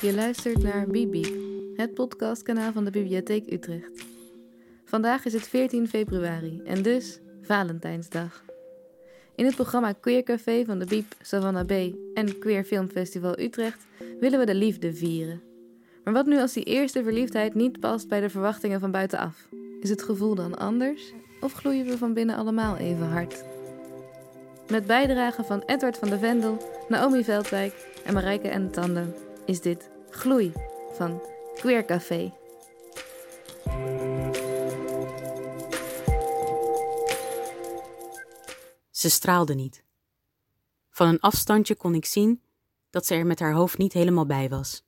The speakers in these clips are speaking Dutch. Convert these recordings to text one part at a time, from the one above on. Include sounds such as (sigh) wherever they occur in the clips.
Je luistert naar Bibi, het podcastkanaal van de Bibliotheek Utrecht. Vandaag is het 14 februari en dus Valentijnsdag. In het programma Queer Café van de Biep, Savannah B en Queer Film Festival Utrecht willen we de liefde vieren. Maar wat nu als die eerste verliefdheid niet past bij de verwachtingen van buitenaf? Is het gevoel dan anders? Of gloeien we van binnen allemaal even hard? Met bijdragen van Edward van de Vendel, Naomi Veldwijk en Marijke en Tanden is dit Gloei van Queer Café. Ze straalde niet. Van een afstandje kon ik zien dat ze er met haar hoofd niet helemaal bij was.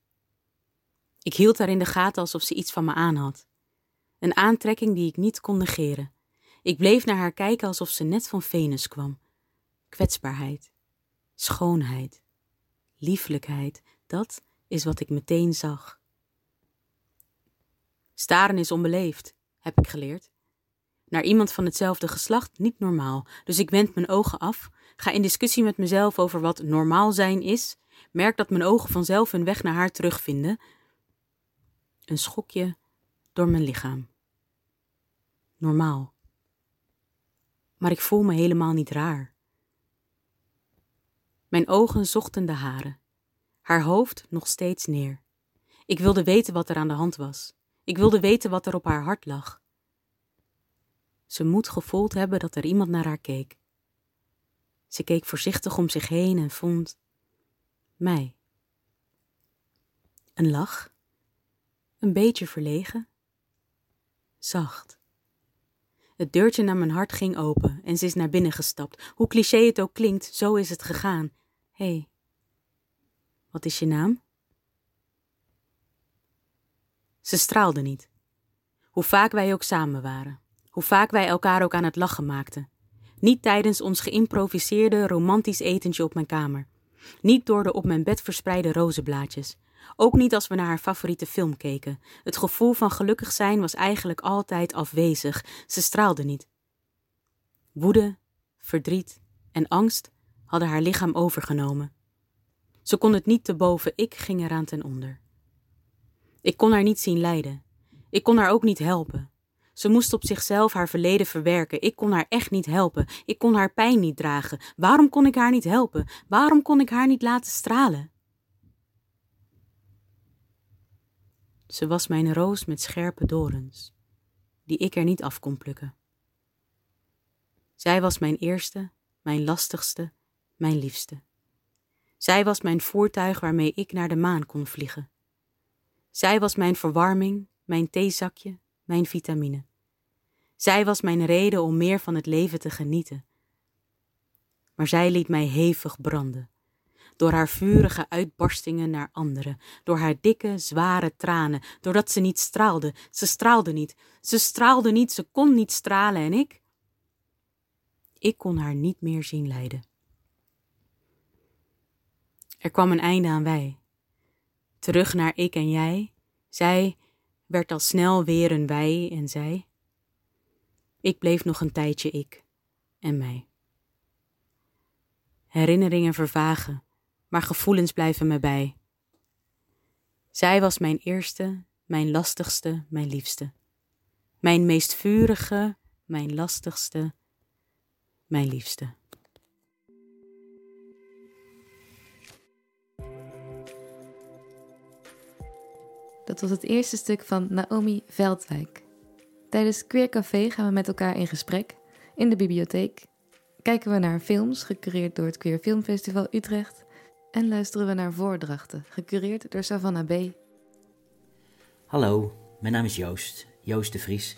Ik hield haar in de gaten alsof ze iets van me aan had. Een aantrekking die ik niet kon negeren. Ik bleef naar haar kijken alsof ze net van Venus kwam. Kwetsbaarheid, schoonheid, lieflijkheid, dat is wat ik meteen zag. Staren is onbeleefd, heb ik geleerd. Naar iemand van hetzelfde geslacht niet normaal, dus ik wend mijn ogen af, ga in discussie met mezelf over wat normaal zijn is, merk dat mijn ogen vanzelf hun weg naar haar terugvinden. Een schokje door mijn lichaam. Normaal. Maar ik voel me helemaal niet raar. Mijn ogen zochten de haren haar hoofd nog steeds neer. Ik wilde weten wat er aan de hand was. Ik wilde weten wat er op haar hart lag. Ze moet gevoeld hebben dat er iemand naar haar keek. Ze keek voorzichtig om zich heen en vond mij. Een lach, een beetje verlegen, zacht. Het deurtje naar mijn hart ging open en ze is naar binnen gestapt. Hoe cliché het ook klinkt, zo is het gegaan. Hé, hey, wat is je naam? Ze straalde niet. Hoe vaak wij ook samen waren, hoe vaak wij elkaar ook aan het lachen maakten. Niet tijdens ons geïmproviseerde romantisch etentje op mijn kamer. Niet door de op mijn bed verspreide rozenblaadjes. Ook niet als we naar haar favoriete film keken. Het gevoel van gelukkig zijn was eigenlijk altijd afwezig. Ze straalde niet. Woede, verdriet en angst hadden haar lichaam overgenomen. Ze kon het niet te boven, ik ging eraan ten onder. Ik kon haar niet zien lijden. Ik kon haar ook niet helpen. Ze moest op zichzelf haar verleden verwerken. Ik kon haar echt niet helpen. Ik kon haar pijn niet dragen. Waarom kon ik haar niet helpen? Waarom kon ik haar niet laten stralen? Ze was mijn roos met scherpe dorens, die ik er niet af kon plukken. Zij was mijn eerste, mijn lastigste, mijn liefste. Zij was mijn voertuig waarmee ik naar de maan kon vliegen. Zij was mijn verwarming, mijn theezakje, mijn vitamine. Zij was mijn reden om meer van het leven te genieten. Maar zij liet mij hevig branden. Door haar vurige uitbarstingen naar anderen, door haar dikke, zware tranen, doordat ze niet straalde. Ze straalde niet, ze straalde niet, ze kon niet stralen en ik. Ik kon haar niet meer zien lijden. Er kwam een einde aan wij. Terug naar ik en jij. Zij werd al snel weer een wij en zij. Ik bleef nog een tijdje ik en mij. Herinneringen vervagen, maar gevoelens blijven me bij. Zij was mijn eerste, mijn lastigste, mijn liefste. Mijn meest vurige, mijn lastigste, mijn liefste. Dat was het eerste stuk van Naomi Veldwijk. Tijdens Queer Café gaan we met elkaar in gesprek in de bibliotheek. Kijken we naar films gecureerd door het Queer Filmfestival Utrecht. En luisteren we naar voordrachten gecureerd door Savannah B. Hallo, mijn naam is Joost, Joost de Vries.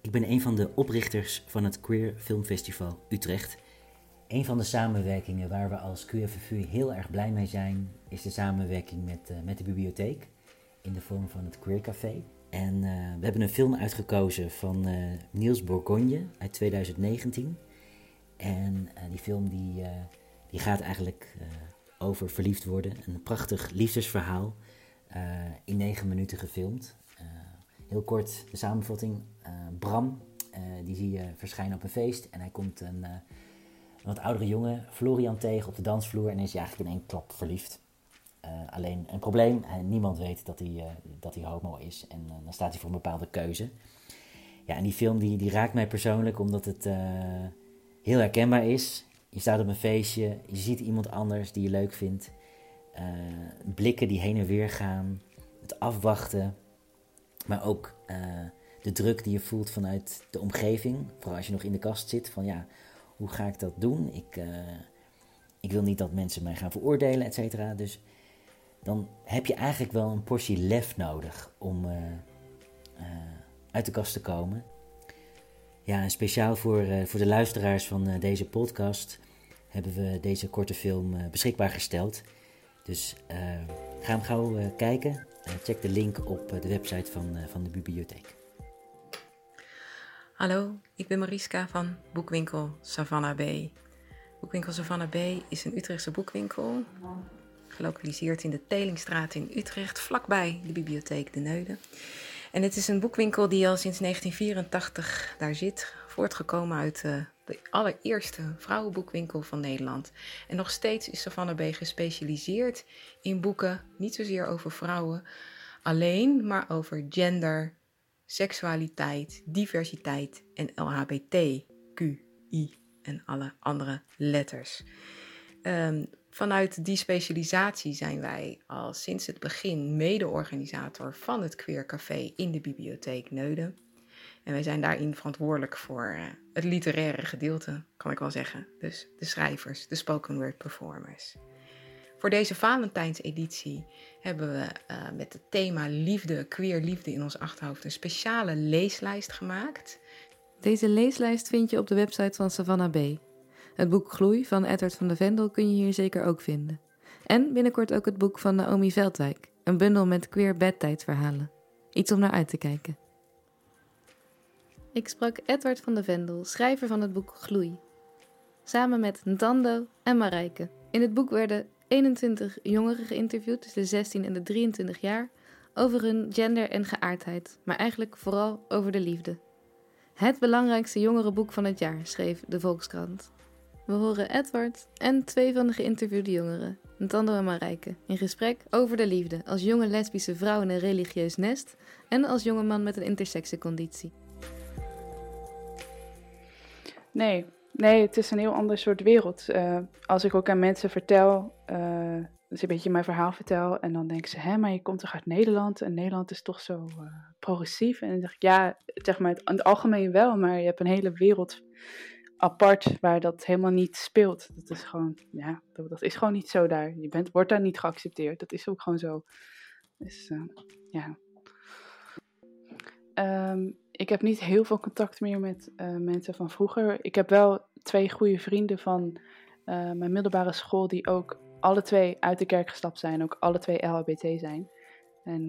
Ik ben een van de oprichters van het Queer Filmfestival Utrecht. Een van de samenwerkingen waar we als Queer heel erg blij mee zijn, is de samenwerking met, uh, met de bibliotheek in de vorm van het Queer Café. En uh, we hebben een film uitgekozen van uh, Niels Bourgogne uit 2019. En uh, die film die, die gaat eigenlijk over verliefd worden. Een prachtig liefdesverhaal in negen minuten gefilmd. heel kort de samenvatting. Bram, die zie je verschijnen op een feest. En hij komt een, een wat oudere jongen, Florian, tegen op de dansvloer. En is hij eigenlijk in één klap verliefd. Alleen een probleem, niemand weet dat hij, dat hij homo is en dan staat hij voor een bepaalde keuze. Ja, en die film die, die raakt mij persoonlijk omdat het heel herkenbaar is. Je staat op een feestje, je ziet iemand anders die je leuk vindt. blikken die heen en weer gaan, het afwachten, maar ook de druk die je voelt vanuit de omgeving. Vooral als je nog in de kast zit. Van ja, hoe ga ik dat doen? Ik, ik wil niet dat mensen mij gaan veroordelen, et cetera. Dus dan heb je eigenlijk wel een portie lef nodig om uh, uh, uit de kast te komen. Ja, en speciaal voor, voor de luisteraars van deze podcast hebben we deze korte film beschikbaar gesteld. Dus ga hem gauw kijken. check de link op de website van, van de bibliotheek. Hallo, ik ben Mariska van Boekwinkel Savannah B. Boekwinkel Savannah B is een Utrechtse boekwinkel, gelokaliseerd in de Telingstraat in Utrecht, vlakbij de bibliotheek De Neude. En het is een boekwinkel die al sinds 1984 daar zit, voortgekomen uit de, de allereerste vrouwenboekwinkel van Nederland. En nog steeds is Savannah B gespecialiseerd in boeken, niet zozeer over vrouwen alleen, maar over gender, seksualiteit, diversiteit en LHBTQI en alle andere letters. Um, vanuit die specialisatie zijn wij al sinds het begin mede-organisator van het Queer Café in de Bibliotheek Neuden. En wij zijn daarin verantwoordelijk voor uh, het literaire gedeelte, kan ik wel zeggen. Dus de schrijvers, de spoken word performers. Voor deze Valentijnseditie hebben we uh, met het thema liefde, queer liefde in ons achterhoofd een speciale leeslijst gemaakt. Deze leeslijst vind je op de website van Savannah B. Het boek Gloei van Edward van de Vendel kun je hier zeker ook vinden. En binnenkort ook het boek van Naomi Veldwijk, een bundel met queer bedtijdverhalen. Iets om naar uit te kijken. Ik sprak Edward van de Vendel, schrijver van het boek Gloei. Samen met Ntando en Marijke. In het boek werden 21 jongeren geïnterviewd, dus de 16 en de 23 jaar, over hun gender en geaardheid, maar eigenlijk vooral over de liefde. Het belangrijkste jongerenboek van het jaar, schreef de Volkskrant. We horen Edward en twee van de geïnterviewde jongeren, Ntando en Marijke, in gesprek over de liefde als jonge lesbische vrouw in een religieus nest en als jonge man met een intersexieconditie. Nee, Nee, het is een heel ander soort wereld. Uh, als ik ook aan mensen vertel, uh, dus een beetje mijn verhaal vertel, en dan denken ze, hè, maar je komt toch uit Nederland en Nederland is toch zo uh, progressief? En dan zeg ik, ja, zeg maar in het algemeen wel, maar je hebt een hele wereld apart waar dat helemaal niet speelt. Dat is gewoon, ja, dat, dat is gewoon niet zo daar. Je bent, wordt daar niet geaccepteerd. Dat is ook gewoon zo. Dus, ja. Um, ik heb niet heel veel contact meer met uh, mensen van vroeger. Ik heb wel twee goede vrienden van uh, mijn middelbare school die ook alle twee uit de kerk gestapt zijn, ook alle twee LHBT zijn. En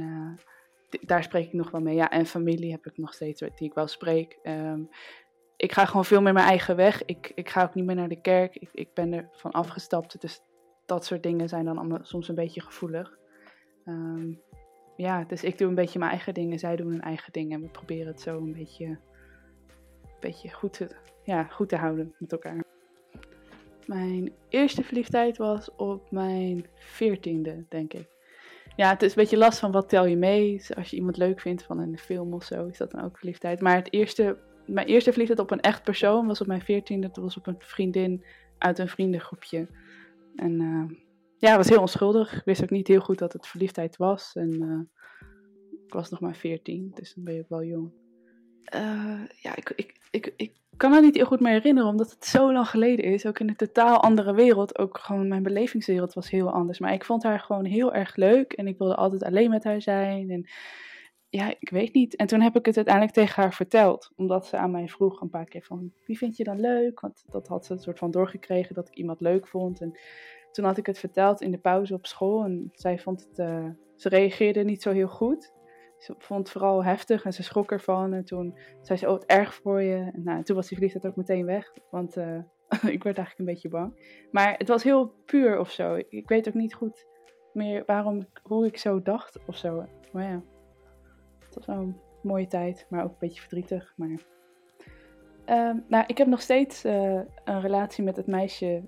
daar spreek ik nog wel mee. Ja, en familie heb ik nog steeds die ik wel spreek. Um, ik ga gewoon veel meer mijn eigen weg. Ik, ik ga ook niet meer naar de kerk. Ik, ik ben er van afgestapt. Dus dat soort dingen zijn dan allemaal soms een beetje gevoelig. Um, ja, dus ik doe een beetje mijn eigen dingen, zij doen hun eigen dingen. En we proberen het zo een beetje, een beetje goed, te, ja, goed te houden met elkaar. Mijn eerste verliefdheid was op mijn veertiende, denk ik. Ja, het is een beetje last van wat tel je mee. Als je iemand leuk vindt van een film of zo, is dat dan ook verliefdheid. Maar het eerste, mijn eerste verliefdheid op een echt persoon was op mijn veertiende. Dat was op een vriendin uit een vriendengroepje. En uh, ja, was heel onschuldig. Ik wist ook niet heel goed dat het verliefdheid was. En uh, ik was nog maar 14, dus dan ben je ook wel jong. Uh, ja, ik, ik, ik, ik kan me niet heel goed meer herinneren, omdat het zo lang geleden is. Ook in een totaal andere wereld. Ook gewoon mijn belevingswereld was heel anders. Maar ik vond haar gewoon heel erg leuk. En ik wilde altijd alleen met haar zijn. En ja, ik weet niet. En toen heb ik het uiteindelijk tegen haar verteld. Omdat ze aan mij vroeg een paar keer van, wie vind je dan leuk? Want dat had ze een soort van doorgekregen, dat ik iemand leuk vond. En toen had ik het verteld in de pauze op school en zij vond het, uh, ze reageerde niet zo heel goed. Ze vond het vooral heftig en ze schrok ervan. En toen zei ze, oh, het erg voor je. En nou, toen was die verliefdheid ook meteen weg, want uh, (laughs) ik werd eigenlijk een beetje bang. Maar het was heel puur of zo. Ik weet ook niet goed meer waarom, hoe ik zo dacht of zo. Maar ja, het was wel een mooie tijd, maar ook een beetje verdrietig. Maar... Uh, nou, ik heb nog steeds uh, een relatie met het meisje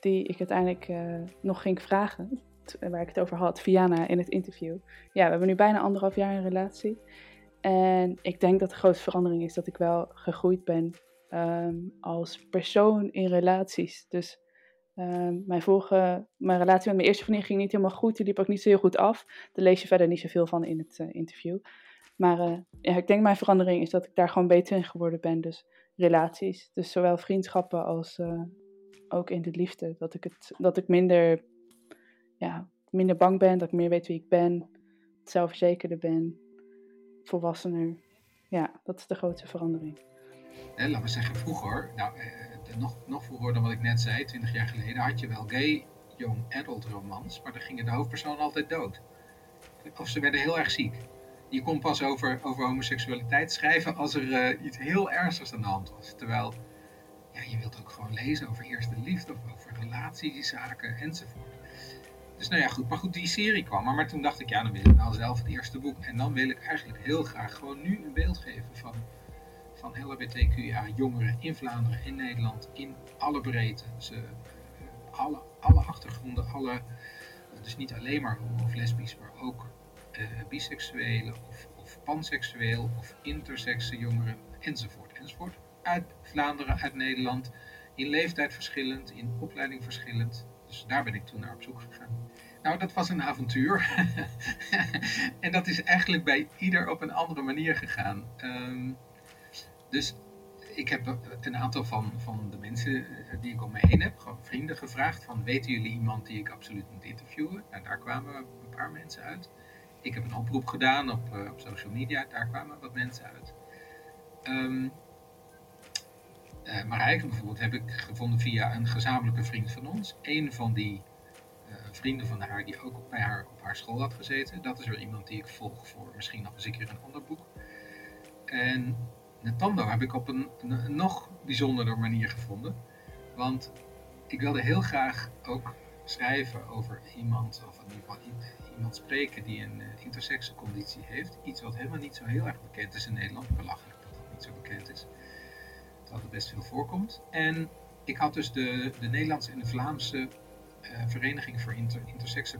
die ik uiteindelijk uh, nog ging vragen. waar ik het over had, Viana, in het interview. Ja, we hebben nu bijna anderhalf jaar een relatie. En ik denk dat de grootste verandering is dat ik wel gegroeid ben ehm, als persoon in relaties. Dus ehm, mijn, vorige, mijn relatie met mijn eerste vriendin ging niet helemaal goed. Die liep ook niet zo heel goed af. Daar lees je verder niet zoveel van in het uh, interview. Maar uh, ja, ik denk mijn verandering is dat ik daar gewoon beter in geworden ben. Dus relaties. Dus zowel vriendschappen als uh, ook in de liefde. Dat ik, het, dat ik minder, ja, minder bang ben, dat ik meer weet wie ik ben, zelfverzekerder ben, volwassener. Ja, dat is de grootste verandering. Eh, laten we zeggen, vroeger, nou, eh, nog, nog vroeger dan wat ik net zei, 20 jaar geleden, had je wel gay young adult romans, maar dan gingen de hoofdpersonen altijd dood. Of ze werden heel erg ziek. Je kon pas over, over homoseksualiteit schrijven als er uh, iets heel ernstigs aan de hand was. Terwijl ja, je wilt ook gewoon lezen over eerste liefde, of over relatiezaken enzovoort. Dus nou ja, goed. Maar goed, die serie kwam. Maar, toen dacht ik, ja, dan wil ik nou zelf het eerste boek. En dan wil ik eigenlijk heel graag gewoon nu een beeld geven van, van LHBTQIA jongeren in Vlaanderen, in Nederland, in alle breedte. Ze, uh, alle, alle achtergronden, alle, dus niet alleen maar homo of lesbisch, maar ook uh, biseksuele of, of panseksueel of intersexe jongeren enzovoort enzovoort uit Vlaanderen, uit Nederland. In leeftijd verschillend, in opleiding verschillend. Dus daar ben ik toen naar op zoek gegaan. Nou, dat was een avontuur. (laughs) en dat is eigenlijk bij ieder op een andere manier gegaan. Um, dus ik heb een aantal van, van de mensen die ik om me heen heb, vrienden, gevraagd van weten jullie iemand die ik absoluut moet interviewen? Nou, daar kwamen een paar mensen uit. Ik heb een oproep gedaan op, uh, op social media, daar kwamen wat mensen uit. Um, uh, Marijke bijvoorbeeld heb ik gevonden via een gezamenlijke vriend van ons. Een van die vrienden van haar die ook bij haar op haar school had gezeten. Dat is weer iemand die ik volg voor misschien nog eens een keer een ander boek. En Natando heb ik op een, nog bijzonderder manier gevonden. Want ik wilde heel graag ook schrijven over iemand, of in ieder geval iemand spreken die een uh, intersexe conditie heeft. Iets wat helemaal niet zo heel erg bekend is in Nederland. Belachelijk dat dat niet zo bekend is dat het best veel voorkomt. En ik had dus de, de Nederlandse en de Vlaamse uh, Vereniging voor inter,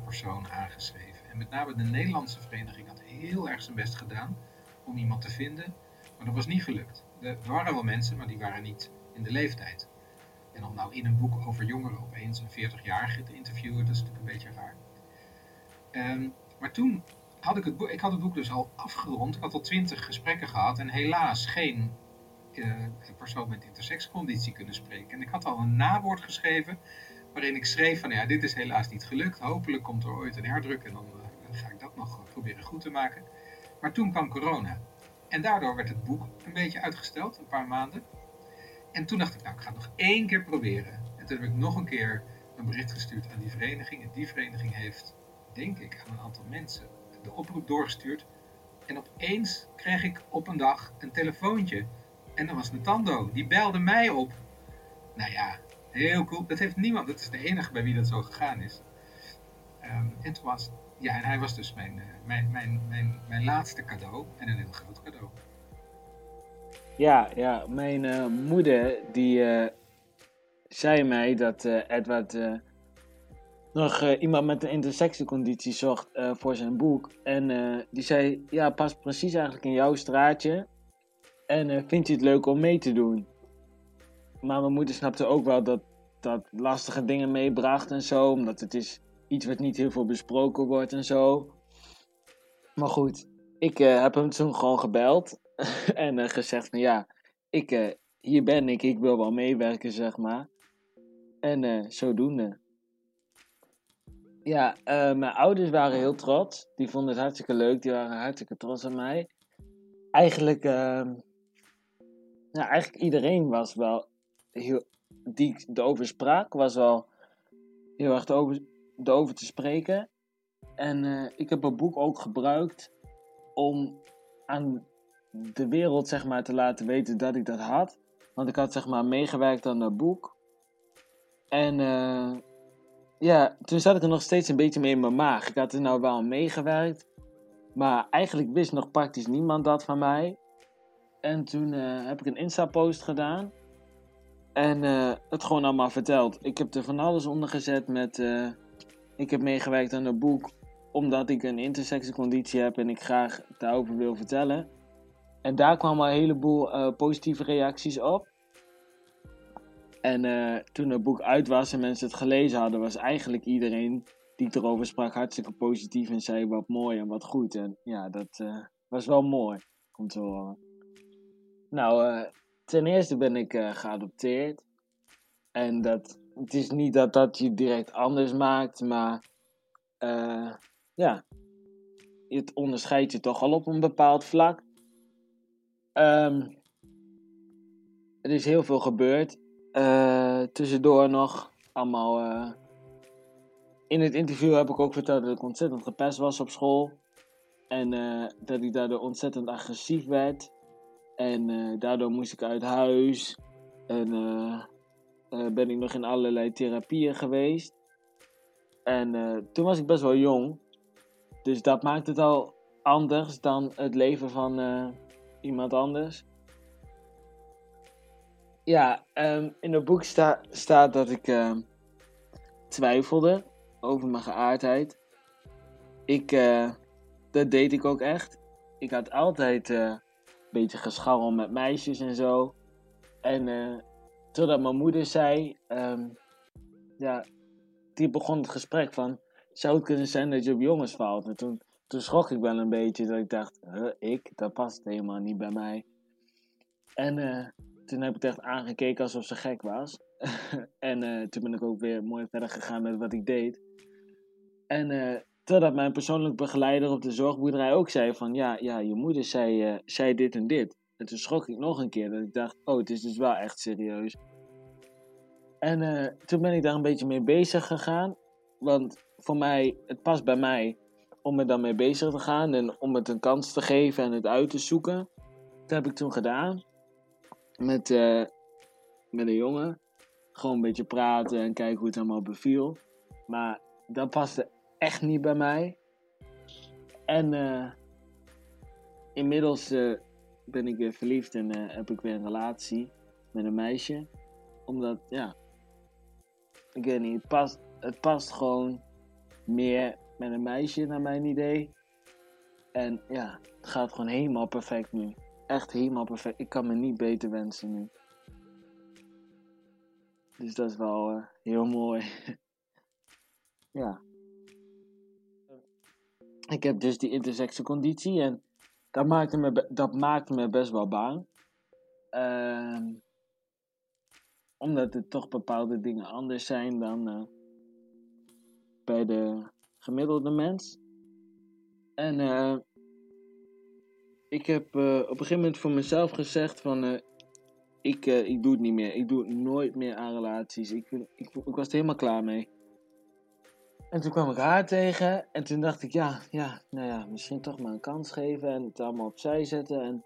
Personen aangeschreven. En met name de Nederlandse vereniging had heel erg zijn best gedaan om iemand te vinden, maar dat was niet gelukt. Er waren wel mensen, maar die waren niet in de leeftijd. En om nou in een boek over jongeren opeens een 40-jarige te interviewen, dat is natuurlijk een beetje raar. Um, maar toen had ik het boek, ik had het boek dus al afgerond, ik had al twintig gesprekken gehad en helaas geen een persoon met intersexconditie kunnen spreken. En ik had al een nawoord geschreven waarin ik schreef van ja, dit is helaas niet gelukt. Hopelijk komt er ooit een herdruk en dan uh, ga ik dat nog proberen goed te maken. Maar toen kwam corona. En daardoor werd het boek een beetje uitgesteld, een paar maanden. En toen dacht ik, nou, ik ga het nog één keer proberen. En toen heb ik nog een keer een bericht gestuurd aan die vereniging. En die vereniging heeft, denk ik, aan een aantal mensen de oproep doorgestuurd. En opeens kreeg ik op een dag een telefoontje en dat was Natando. Die belde mij op. Nou ja, heel cool. Dat heeft niemand. Dat is de enige bij wie dat zo gegaan is. Um, en toen was... Ja, en hij was dus mijn, uh, mijn, mijn, mijn, mijn laatste cadeau. En een heel groot cadeau. Ja, ja. Mijn uh, moeder die uh, zei mij dat Edward nog iemand met een intersectieconditie zocht voor zijn boek. En die zei, ja, past precies eigenlijk in jouw straatje. En vindt hij het leuk om mee te doen? Maar mijn moeder snapte ook wel dat dat lastige dingen meebracht en zo. Omdat het is iets wat niet heel veel besproken wordt en zo. Maar goed, ik uh, heb hem toen gewoon gebeld. (laughs) en uh, gezegd van ja, ik, hier ben ik, ik wil wel meewerken, zeg maar. En zodoende. Ja, mijn ouders waren heel trots. Die vonden het hartstikke leuk. Die waren hartstikke trots op mij. Eigenlijk ja, eigenlijk iedereen was wel heel, die erover sprak, was wel heel erg erover, erover te spreken. En uh, ik heb het boek ook gebruikt om aan de wereld zeg maar, te laten weten dat ik dat had. Want ik had zeg maar meegewerkt aan dat boek. En uh, ja, toen zat ik er nog steeds een beetje mee in mijn maag. Ik had er nou wel meegewerkt. Maar eigenlijk wist nog praktisch niemand dat van mij. En toen uh, heb ik een Insta-post gedaan. En het gewoon allemaal verteld. Ik heb er van alles onder gezet met ik heb meegewerkt aan een boek omdat ik een intersectieconditie heb en ik graag daarover wil vertellen. En daar kwamen een heleboel uh, positieve reacties op. En uh, toen het boek uit was en mensen het gelezen hadden, was eigenlijk iedereen die erover sprak hartstikke positief en zei wat mooi en wat goed. En ja, dat uh, was wel mooi om te horen. Nou, ten eerste ben ik geadopteerd. En dat, het is niet dat dat je direct anders maakt, maar ja, het onderscheidt je toch al op een bepaald vlak. Um, er is heel veel gebeurd. Uh, tussendoor nog allemaal. Uh, in het interview heb ik ook verteld dat ik ontzettend gepest was op school. En dat ik daardoor ontzettend agressief werd. En daardoor moest ik uit huis. En ben ik nog in allerlei therapieën geweest. En toen was ik best wel jong. Dus dat maakt het al anders dan het leven van iemand anders. Ja, um, in het boek sta, staat dat ik uh, twijfelde over mijn geaardheid. Ik, dat deed ik ook echt. Ik had altijd een beetje gescharrel met meisjes en zo. En totdat mijn moeder zei, um, ja, die begon het gesprek van, zou het kunnen zijn dat je op jongens valt? En toen toen schrok ik wel een beetje dat ik dacht, ik, dat past helemaal niet bij mij. En uh, toen heb ik echt aangekeken alsof ze gek was. (laughs) en uh, toen ben ik ook weer mooi verder gegaan met wat ik deed. En uh, totdat mijn persoonlijk begeleider op de zorgboerderij ook zei van, ja, ja je moeder zei, zei dit en dit. En toen schrok ik nog een keer dat ik dacht, oh, het is dus wel echt serieus. En toen ben ik daar een beetje mee bezig gegaan. Want voor mij, het past bij mij om dan mee bezig te gaan en om het een kans te geven en het uit te zoeken. Dat heb ik toen gedaan. Met, uh, met een jongen. Gewoon een beetje praten en kijken hoe het allemaal beviel. Maar dat paste echt niet bij mij. En uh, inmiddels ben ik weer verliefd en heb ik weer een relatie met een meisje. Omdat, ja, ik weet niet, het past, het past gewoon meer met een meisje, naar mijn idee. En ja, het gaat gewoon helemaal perfect nu. Echt helemaal perfect. Ik kan me niet beter wensen nu. Dus dat is wel uh, heel mooi. (laughs) ja. Ik heb dus die intersexe conditie en dat maakte me, dat maakte me best wel bang. Uh, omdat er toch bepaalde dingen anders zijn dan uh, bij de gemiddelde mens. En uh, ik heb uh, op een gegeven moment voor mezelf gezegd van... Ik, ik doe het niet meer. Ik doe nooit meer aan relaties. Ik, ik, ik, was er helemaal klaar mee. En toen kwam ik haar tegen. En toen dacht ik, ja, ja, nou ja, misschien toch maar een kans geven. En het allemaal opzij zetten. En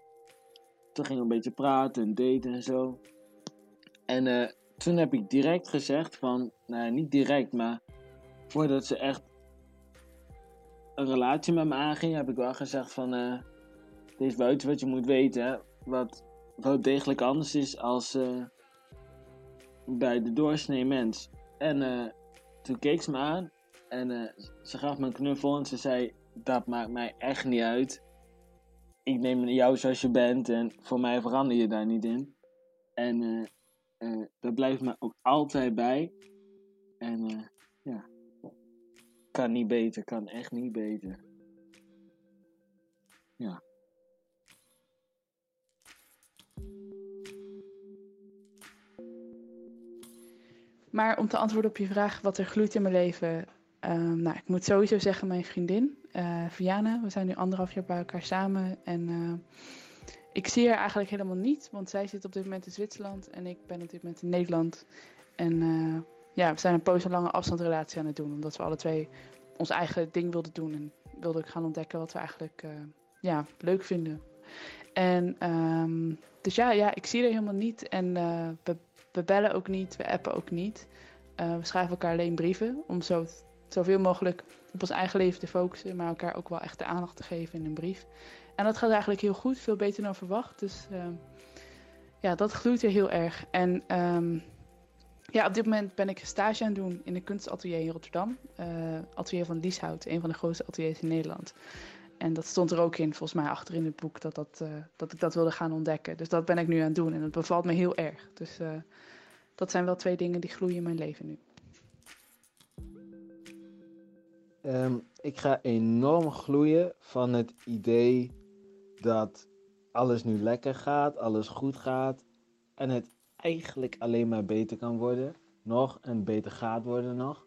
toen ging we een beetje praten en daten en zo. En toen heb ik direct gezegd van... Nou, niet direct, maar... Voordat ze echt een relatie met me aanging, heb ik wel gezegd van... Uh, dit is buiten wat je moet weten, wat wel degelijk anders is als uh, bij de doorsnee mens. En toen keek ze me aan en ze gaf me een knuffel en ze zei... Dat maakt mij echt niet uit. Ik neem jou zoals je bent en voor mij verander je daar niet in. En dat blijft me ook altijd bij. En ja, kan niet beter, kan echt niet beter. Ja. Maar om te antwoorden op je vraag wat er gloeit in mijn leven. Um, nou, ik moet sowieso zeggen mijn vriendin, uh, Viana. We zijn nu anderhalf jaar bij elkaar samen. En uh, ik zie haar eigenlijk helemaal niet. Want zij zit op dit moment in Zwitserland en ik ben op dit moment in Nederland. En uh, ja, we zijn een poos een lange afstandsrelatie aan het doen. Omdat we alle twee ons eigen ding wilden doen. En wilden ik gaan ontdekken wat we eigenlijk ja, leuk vinden. En um, dus ja, ja, ik zie er helemaal niet. En we, we, bellen ook niet, we appen ook niet. We schrijven elkaar alleen brieven. Om zo, zoveel mogelijk op ons eigen leven te focussen. Maar elkaar ook wel echt de aandacht te geven in een brief. En dat gaat eigenlijk heel goed. Veel beter dan verwacht. Dus ja, dat gloeit er heel erg. En um, Ja, op dit moment ben ik stage aan het doen in een kunstatelier in Rotterdam. Uh, atelier van Lieshout, een van de grootste ateliers in Nederland. En dat stond er ook in, volgens mij achter in het boek, dat, dat, uh, dat ik dat wilde gaan ontdekken. Dus dat ben ik nu aan het doen en dat bevalt me heel erg. Dus uh, dat zijn wel twee dingen die gloeien in mijn leven nu. Um, ik ga enorm gloeien van het idee dat alles nu lekker gaat, alles goed gaat en het eigenlijk alleen maar beter kan worden. Nog en beter gaat worden nog.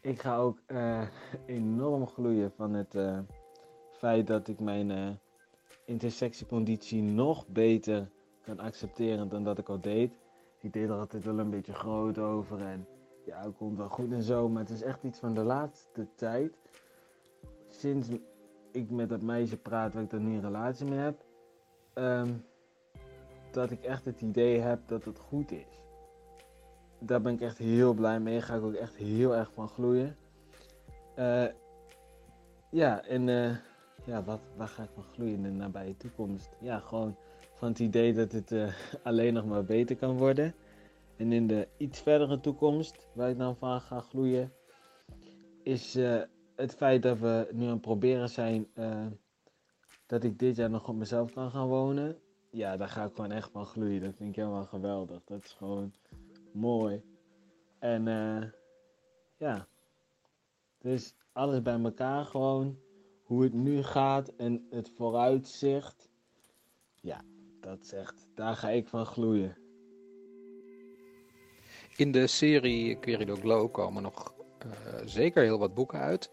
Ik ga ook uh, enorm gloeien van het uh, feit dat ik mijn uh, intersectieconditie nog beter kan accepteren dan dat ik al deed. Ik deed er altijd wel een beetje groot over en ja, komt wel goed en zo. Maar het is echt iets van de laatste tijd. Sinds ik met dat meisje praat waar ik dan nu een relatie mee heb. Um, dat ik echt het idee heb dat het goed is. Daar ben ik echt heel blij mee. Daar ga ik ook echt heel erg van gloeien. Uh, ja, en uh, ja, wat, waar ga ik van gloeien in de nabije toekomst? Ja, gewoon van het idee dat het uh, alleen nog maar beter kan worden. En in de iets verdere toekomst, waar ik dan van ga gloeien, is het feit dat we nu aan het proberen zijn dat ik dit jaar nog op mezelf kan gaan wonen ja, daar ga ik gewoon echt van gloeien. Dat vind ik helemaal geweldig. Dat is gewoon mooi. En uh, ja, dus alles bij elkaar gewoon. Hoe het nu gaat en het vooruitzicht. Ja, dat is echt, daar ga ik van gloeien. In de serie Querido Glow komen nog uh, zeker heel wat boeken uit.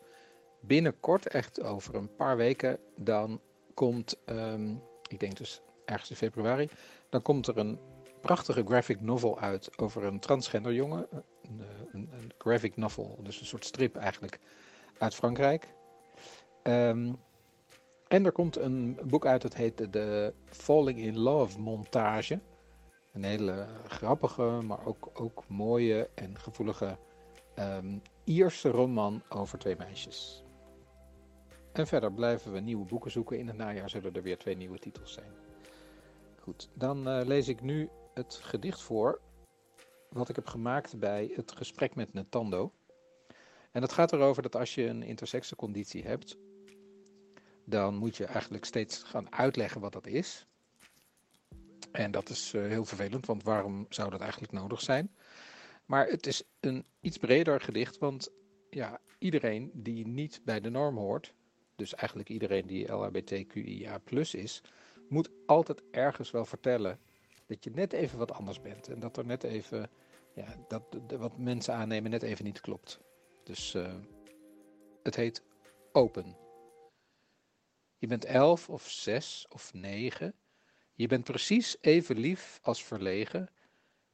Binnenkort, echt over een paar weken, dan komt, um, ik denk dus ergens in februari. Dan komt er een prachtige graphic novel uit over een transgender jongen. Een, een, een graphic novel, dus een soort strip eigenlijk, uit Frankrijk. Um, en er komt een boek uit, dat heet de Falling in Love montage. Een hele grappige, maar ook, ook mooie en gevoelige um, Ierse roman over twee meisjes. En verder blijven we nieuwe boeken zoeken. In het najaar zullen er weer twee nieuwe titels zijn. Goed, dan uh, lees ik nu het gedicht voor wat ik heb gemaakt bij het gesprek met Nintendo. En dat gaat erover dat als je een intersexenconditie hebt, dan moet je eigenlijk steeds gaan uitleggen wat dat is. En dat is uh, heel vervelend, want waarom zou dat eigenlijk nodig zijn? Maar het is een iets breder gedicht, want ja, iedereen die niet bij de norm hoort, dus eigenlijk iedereen die LHBTQIA is, moet altijd ergens wel vertellen dat je net even wat anders bent. En dat er net even, ja, dat wat mensen aannemen net even niet klopt. Dus uh, het heet open. Je bent elf of zes of negen. Je bent precies even lief als verlegen.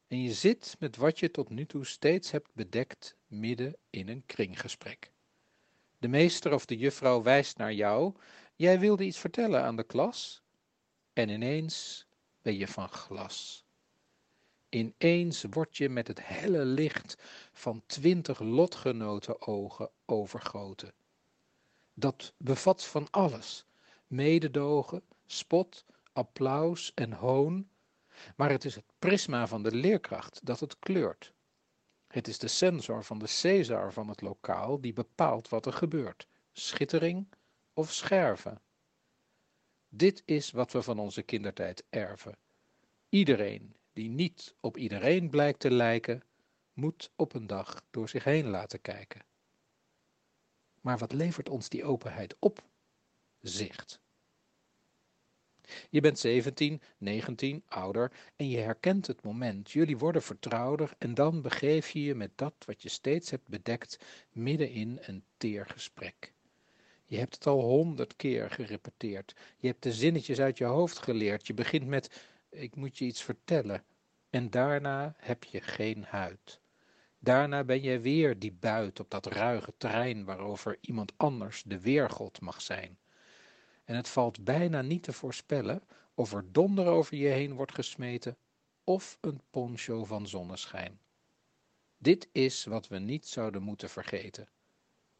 En je zit met wat je tot nu toe steeds hebt bedekt midden in een kringgesprek. De meester of de juffrouw wijst naar jou. Jij wilde iets vertellen aan de klas. En ineens ben je van glas. Ineens word je met het helle licht van twintig lotgenoten ogen overgoten. Dat bevat van alles: mededogen, spot, applaus en hoon. Maar het is het prisma van de leerkracht dat het kleurt. Het is de sensor van de Caesar van het lokaal die bepaalt wat er gebeurt: schittering of scherven. Dit is wat we van onze kindertijd erven. Iedereen die niet op iedereen blijkt te lijken, moet op een dag door zich heen laten kijken. Maar wat levert ons die openheid op? Zicht. Je bent 17, 19, ouder en je herkent het moment. Jullie worden vertrouwder en dan begeef je je met dat wat je steeds hebt bedekt midden in een teer gesprek. Je hebt het al honderd keer gerepeteerd. Je hebt de zinnetjes uit je hoofd geleerd. Je begint met: Ik moet je iets vertellen. En daarna heb je geen huid. Daarna ben je weer die buit op dat ruige terrein waarover iemand anders de weergod mag zijn. En het valt bijna niet te voorspellen of er donder over je heen wordt gesmeten of een poncho van zonneschijn. Dit is wat we niet zouden moeten vergeten.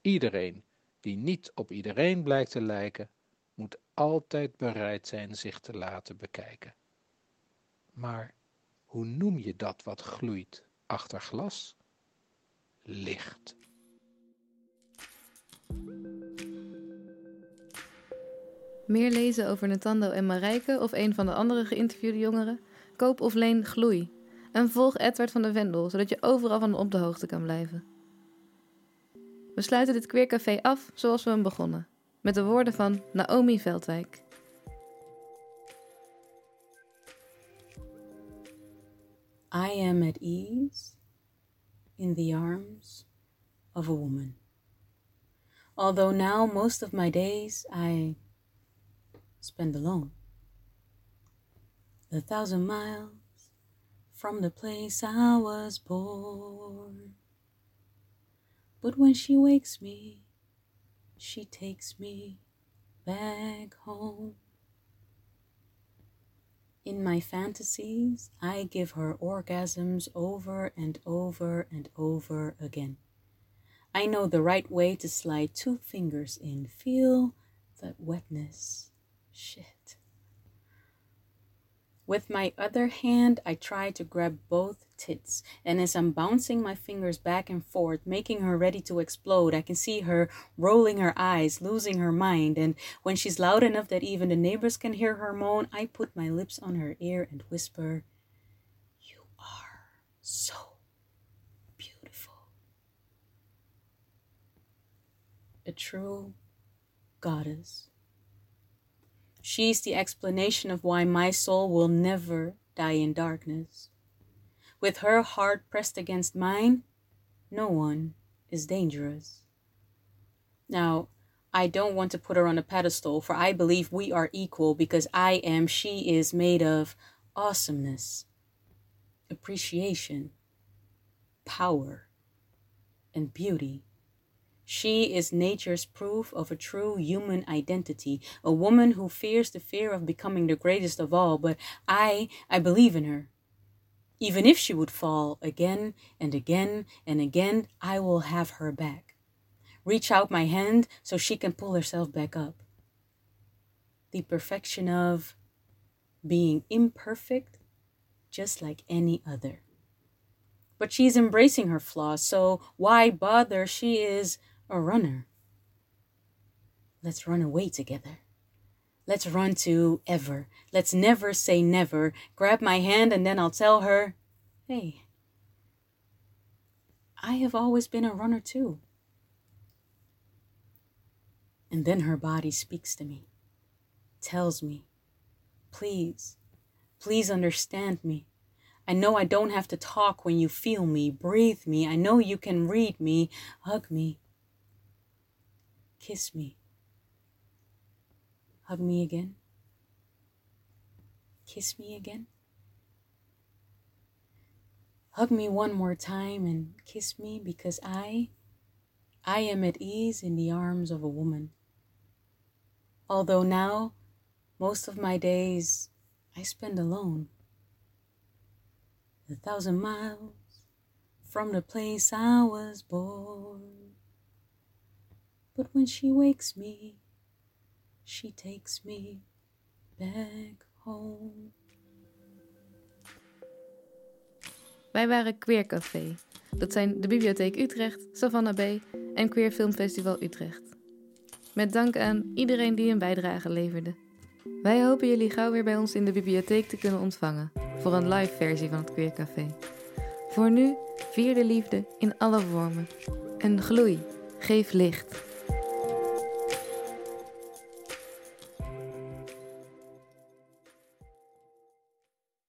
Iedereen die niet op iedereen blijkt te lijken, moet altijd bereid zijn zich te laten bekijken. Maar hoe noem je dat wat gloeit achter glas licht. Meer lezen over Natando en Marijke of een van de andere geïnterviewde jongeren? Koop of leen Gloei. En volg Edward van de Vendel, zodat je overal van op de hoogte kan blijven. We sluiten dit queercafé af zoals we hem begonnen. Met de woorden van Naomi Veldwijk. I am at ease in the arms of a woman. Although now most of my days I spend alone. A thousand miles from the place I was born. But when she wakes me, she takes me back home. In my fantasies, I give her orgasms over and over and over again. I know the right way to slide two fingers in. Feel that wetness. Shit. With my other hand, I try to grab both tits, and as I'm bouncing my fingers back and forth, making her ready to explode, I can see her rolling her eyes, losing her mind, and when she's loud enough that even the neighbors can hear her moan, I put my lips on her ear and whisper, You are so beautiful. A true goddess. She's the explanation of why my soul will never die in darkness. With her heart pressed against mine, no one is dangerous. Now, I don't want to put her on a pedestal, for I believe we are equal because I am, she is made of awesomeness, appreciation, power, and beauty. She is nature's proof of a true human identity, a woman who fears the fear of becoming the greatest of all, but I, I believe in her. Even if she would fall again and again and again, I will have her back. Reach out my hand so she can pull herself back up. The perfection of being imperfect, just like any other. But she's embracing her flaws, so why bother? She is a runner. Let's run away together. Let's run to ever. Let's never say never. Grab my hand and then I'll tell her, hey, I have always been a runner too. And then her body speaks to me, tells me, please, please understand me. I know I don't have to talk when you feel me, breathe me. I know you can read me, hug me, kiss me. Hug me again. Kiss me again. Hug me one more time and kiss me because I, I am at ease in the arms of a woman. Although now, most of my days I spend alone. A thousand miles from the place I was born. But when she wakes me, she takes me back home. Wij waren Queer Café. Dat zijn de Bibliotheek Utrecht, Savannah B en Queer Filmfestival Utrecht. Met dank aan iedereen die een bijdrage leverde. Wij hopen jullie gauw weer bij ons in de bibliotheek te kunnen ontvangen voor een live versie van het Queer Café. Voor nu, vier de liefde in alle vormen. En gloei, geef licht.